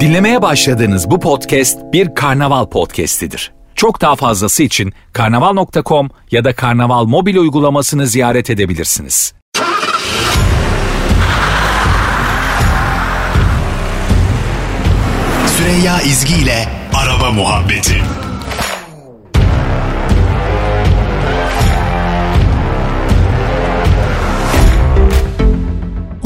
Dinlemeye başladığınız bu podcast bir karnaval podcastidir. Çok daha fazlası için karnaval.com ya da karnaval mobil uygulamasını ziyaret edebilirsiniz. Süreyya İzgi ile Araba Muhabbeti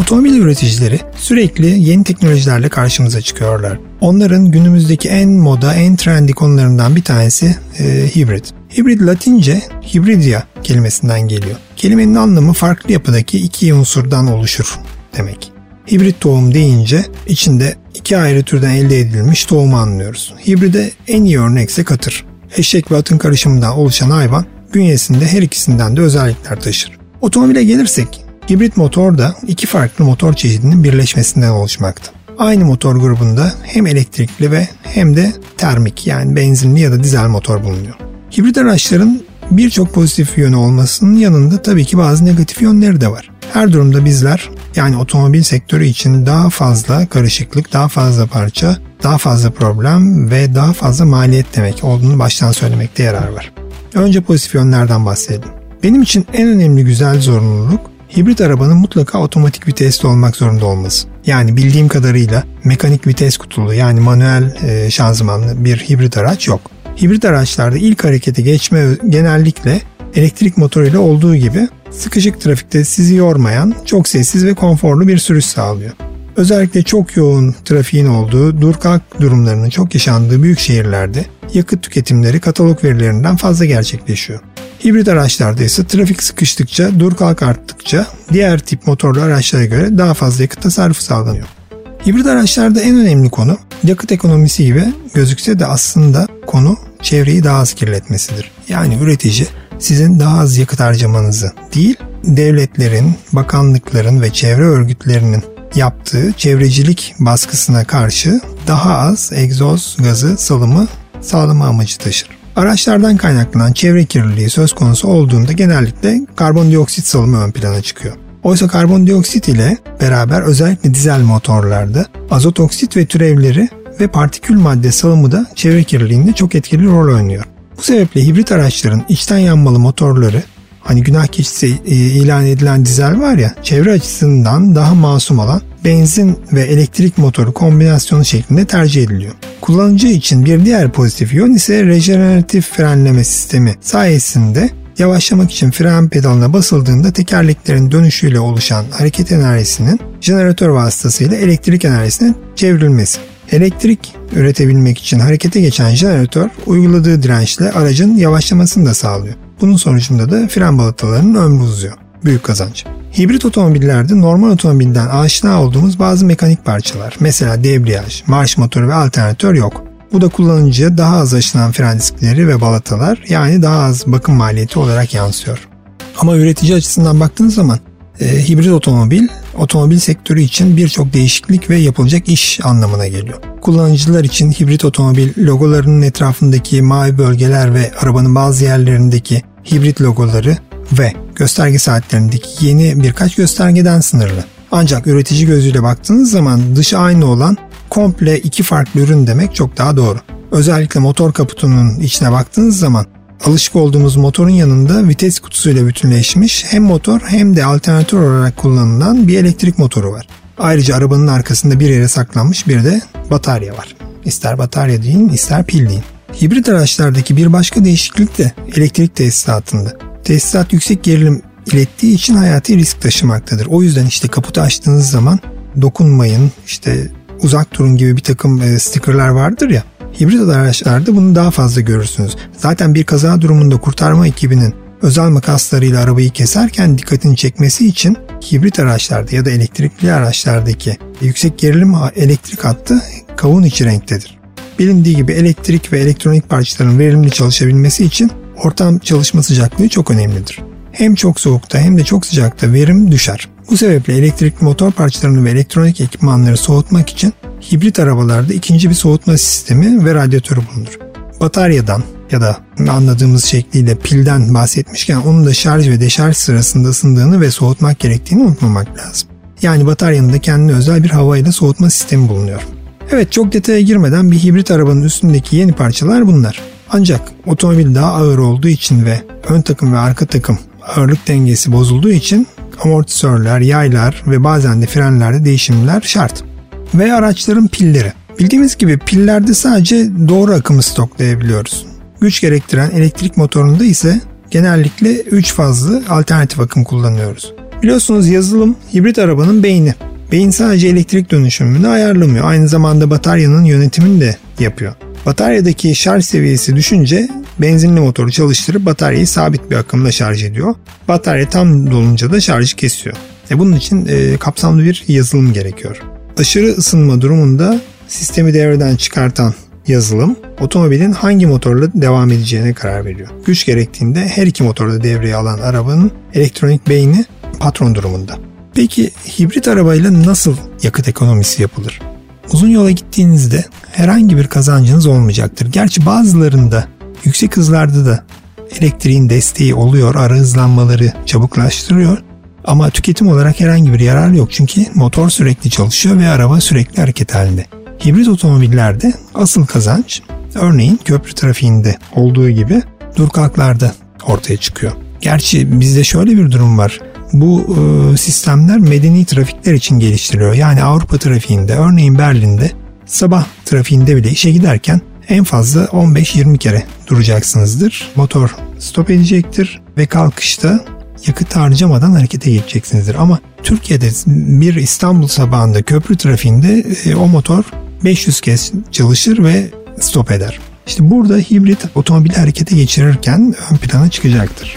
Otomobil üreticileri sürekli yeni teknolojilerle karşımıza çıkıyorlar. Onların günümüzdeki en moda, en trendy konularından bir tanesi e, hibrit. Hibrit Latince hibridia kelimesinden geliyor. Kelimenin anlamı farklı yapıdaki iki unsurdan oluşur demek. Hibrit tohum deyince içinde iki ayrı türden elde edilmiş tohumu anlıyoruz. Hibride en iyi örnekse katır. Eşek ve atın karışımından oluşan hayvan bünyesinde her ikisinden de özellikler taşır. Otomobile gelirsek hibrit motor da iki farklı motor çeşidinin birleşmesinden oluşmakta. Aynı motor grubunda hem elektrikli ve hem de termik yani benzinli ya da dizel motor bulunuyor. Hibrit araçların birçok pozitif yönü olmasının yanında tabii ki bazı negatif yönleri de var. Her durumda bizler yani otomobil sektörü için daha fazla karışıklık, daha fazla parça, daha fazla problem ve daha fazla maliyet demek olduğunu baştan söylemekte yarar var. Önce pozitif yönlerden bahsedelim. Benim için en önemli güzel zorunluluk hibrit arabanın mutlaka otomatik vitesli olmak zorunda olması. Yani bildiğim kadarıyla mekanik vites kutulu yani manuel e, şanzımanlı bir hibrit araç yok. Hibrit araçlarda ilk harekete geçme genellikle elektrik motoruyla olduğu gibi sıkışık trafikte sizi yormayan, çok sessiz ve konforlu bir sürüş sağlıyor. Özellikle çok yoğun trafiğin olduğu, dur kalk durumlarının çok yaşandığı büyük şehirlerde yakıt tüketimleri katalog verilerinden fazla gerçekleşiyor. Hibrit araçlarda ise trafik sıkıştıkça, dur kalk arttıkça diğer tip motorlu araçlara göre daha fazla yakıt tasarrufu sağlanıyor. Hibrit araçlarda en önemli konu yakıt ekonomisi gibi gözükse de aslında konu çevreyi daha az kirletmesidir. Yani üretici sizin daha az yakıt harcamanızı değil, devletlerin, bakanlıkların ve çevre örgütlerinin yaptığı çevrecilik baskısına karşı daha az egzoz gazı salımı sağlama amacı taşır. Araçlardan kaynaklanan çevre kirliliği söz konusu olduğunda genellikle karbondioksit salımı ön plana çıkıyor. Oysa karbondioksit ile beraber özellikle dizel motorlarda azot oksit ve türevleri ve partikül madde salımı da çevre kirliliğinde çok etkili rol oynuyor. Bu sebeple hibrit araçların içten yanmalı motorları hani günah keçisi e, ilan edilen dizel var ya çevre açısından daha masum olan benzin ve elektrik motoru kombinasyonu şeklinde tercih ediliyor. Kullanıcı için bir diğer pozitif yön ise rejeneratif frenleme sistemi sayesinde yavaşlamak için fren pedalına basıldığında tekerleklerin dönüşüyle oluşan hareket enerjisinin jeneratör vasıtasıyla elektrik enerjisine çevrilmesi. Elektrik üretebilmek için harekete geçen jeneratör uyguladığı dirençle aracın yavaşlamasını da sağlıyor. Bunun sonucunda da fren balatalarının ömrü uzuyor. Büyük kazanç. Hibrit otomobillerde normal otomobilden aşina olduğumuz bazı mekanik parçalar, mesela debriyaj, marş motoru ve alternatör yok. Bu da kullanıcıya daha az aşınan fren diskleri ve balatalar yani daha az bakım maliyeti olarak yansıyor. Ama üretici açısından baktığınız zaman e, hibrit otomobil otomobil sektörü için birçok değişiklik ve yapılacak iş anlamına geliyor. Kullanıcılar için hibrit otomobil logolarının etrafındaki mavi bölgeler ve arabanın bazı yerlerindeki hibrit logoları ve gösterge saatlerindeki yeni birkaç göstergeden sınırlı. Ancak üretici gözüyle baktığınız zaman dışı aynı olan komple iki farklı ürün demek çok daha doğru. Özellikle motor kaputunun içine baktığınız zaman alışık olduğumuz motorun yanında vites kutusuyla bütünleşmiş hem motor hem de alternatör olarak kullanılan bir elektrik motoru var. Ayrıca arabanın arkasında bir yere saklanmış bir de batarya var. İster batarya deyin ister pil deyin. Hibrit araçlardaki bir başka değişiklik de elektrik tesisatında. Tesisat yüksek gerilim ilettiği için hayati risk taşımaktadır. O yüzden işte kaputu açtığınız zaman dokunmayın, işte uzak durun gibi bir takım e, stickerlar vardır ya. Hibrit araçlarda bunu daha fazla görürsünüz. Zaten bir kaza durumunda kurtarma ekibinin özel makaslarıyla arabayı keserken dikkatini çekmesi için hibrit araçlarda ya da elektrikli araçlardaki yüksek gerilim elektrik hattı kavun içi renktedir. Bilindiği gibi elektrik ve elektronik parçaların verimli çalışabilmesi için ortam çalışma sıcaklığı çok önemlidir. Hem çok soğukta hem de çok sıcakta verim düşer. Bu sebeple elektrikli motor parçalarını ve elektronik ekipmanları soğutmak için hibrit arabalarda ikinci bir soğutma sistemi ve radyatörü bulunur. Bataryadan ya da anladığımız şekliyle pilden bahsetmişken onun da şarj ve deşarj sırasında ısındığını ve soğutmak gerektiğini unutmamak lazım. Yani bataryanın da kendine özel bir havayla soğutma sistemi bulunuyor. Evet çok detaya girmeden bir hibrit arabanın üstündeki yeni parçalar bunlar. Ancak otomobil daha ağır olduğu için ve ön takım ve arka takım ağırlık dengesi bozulduğu için amortisörler, yaylar ve bazen de frenlerde değişimler şart. Ve araçların pilleri. Bildiğimiz gibi pillerde sadece doğru akımı stoklayabiliyoruz. Güç gerektiren elektrik motorunda ise genellikle 3 fazlı alternatif akım kullanıyoruz. Biliyorsunuz yazılım hibrit arabanın beyni. Beyin sadece elektrik dönüşümünü ayarlamıyor. Aynı zamanda bataryanın yönetimini de yapıyor. Bataryadaki şarj seviyesi düşünce benzinli motoru çalıştırıp bataryayı sabit bir akımla şarj ediyor. Batarya tam dolunca da şarjı kesiyor. E bunun için e, kapsamlı bir yazılım gerekiyor. Aşırı ısınma durumunda sistemi devreden çıkartan yazılım otomobilin hangi motorla devam edeceğine karar veriyor. Güç gerektiğinde her iki motorda devreye alan arabanın elektronik beyni patron durumunda. Peki hibrit arabayla nasıl yakıt ekonomisi yapılır? Uzun yola gittiğinizde herhangi bir kazancınız olmayacaktır. Gerçi bazılarında yüksek hızlarda da elektriğin desteği oluyor, ara hızlanmaları çabuklaştırıyor. Ama tüketim olarak herhangi bir yarar yok çünkü motor sürekli çalışıyor ve araba sürekli hareket halinde. Hibrit otomobillerde asıl kazanç örneğin köprü trafiğinde olduğu gibi durkaklarda ortaya çıkıyor. Gerçi bizde şöyle bir durum var. Bu e, sistemler medeni trafikler için geliştiriliyor. Yani Avrupa trafiğinde örneğin Berlin'de sabah trafiğinde bile işe giderken en fazla 15-20 kere duracaksınızdır. Motor stop edecektir ve kalkışta yakıt harcamadan harekete geçeceksinizdir. Ama Türkiye'de bir İstanbul sabahında köprü trafiğinde e, o motor 500 kez çalışır ve stop eder. İşte burada hibrit otomobili harekete geçirirken ön plana çıkacaktır.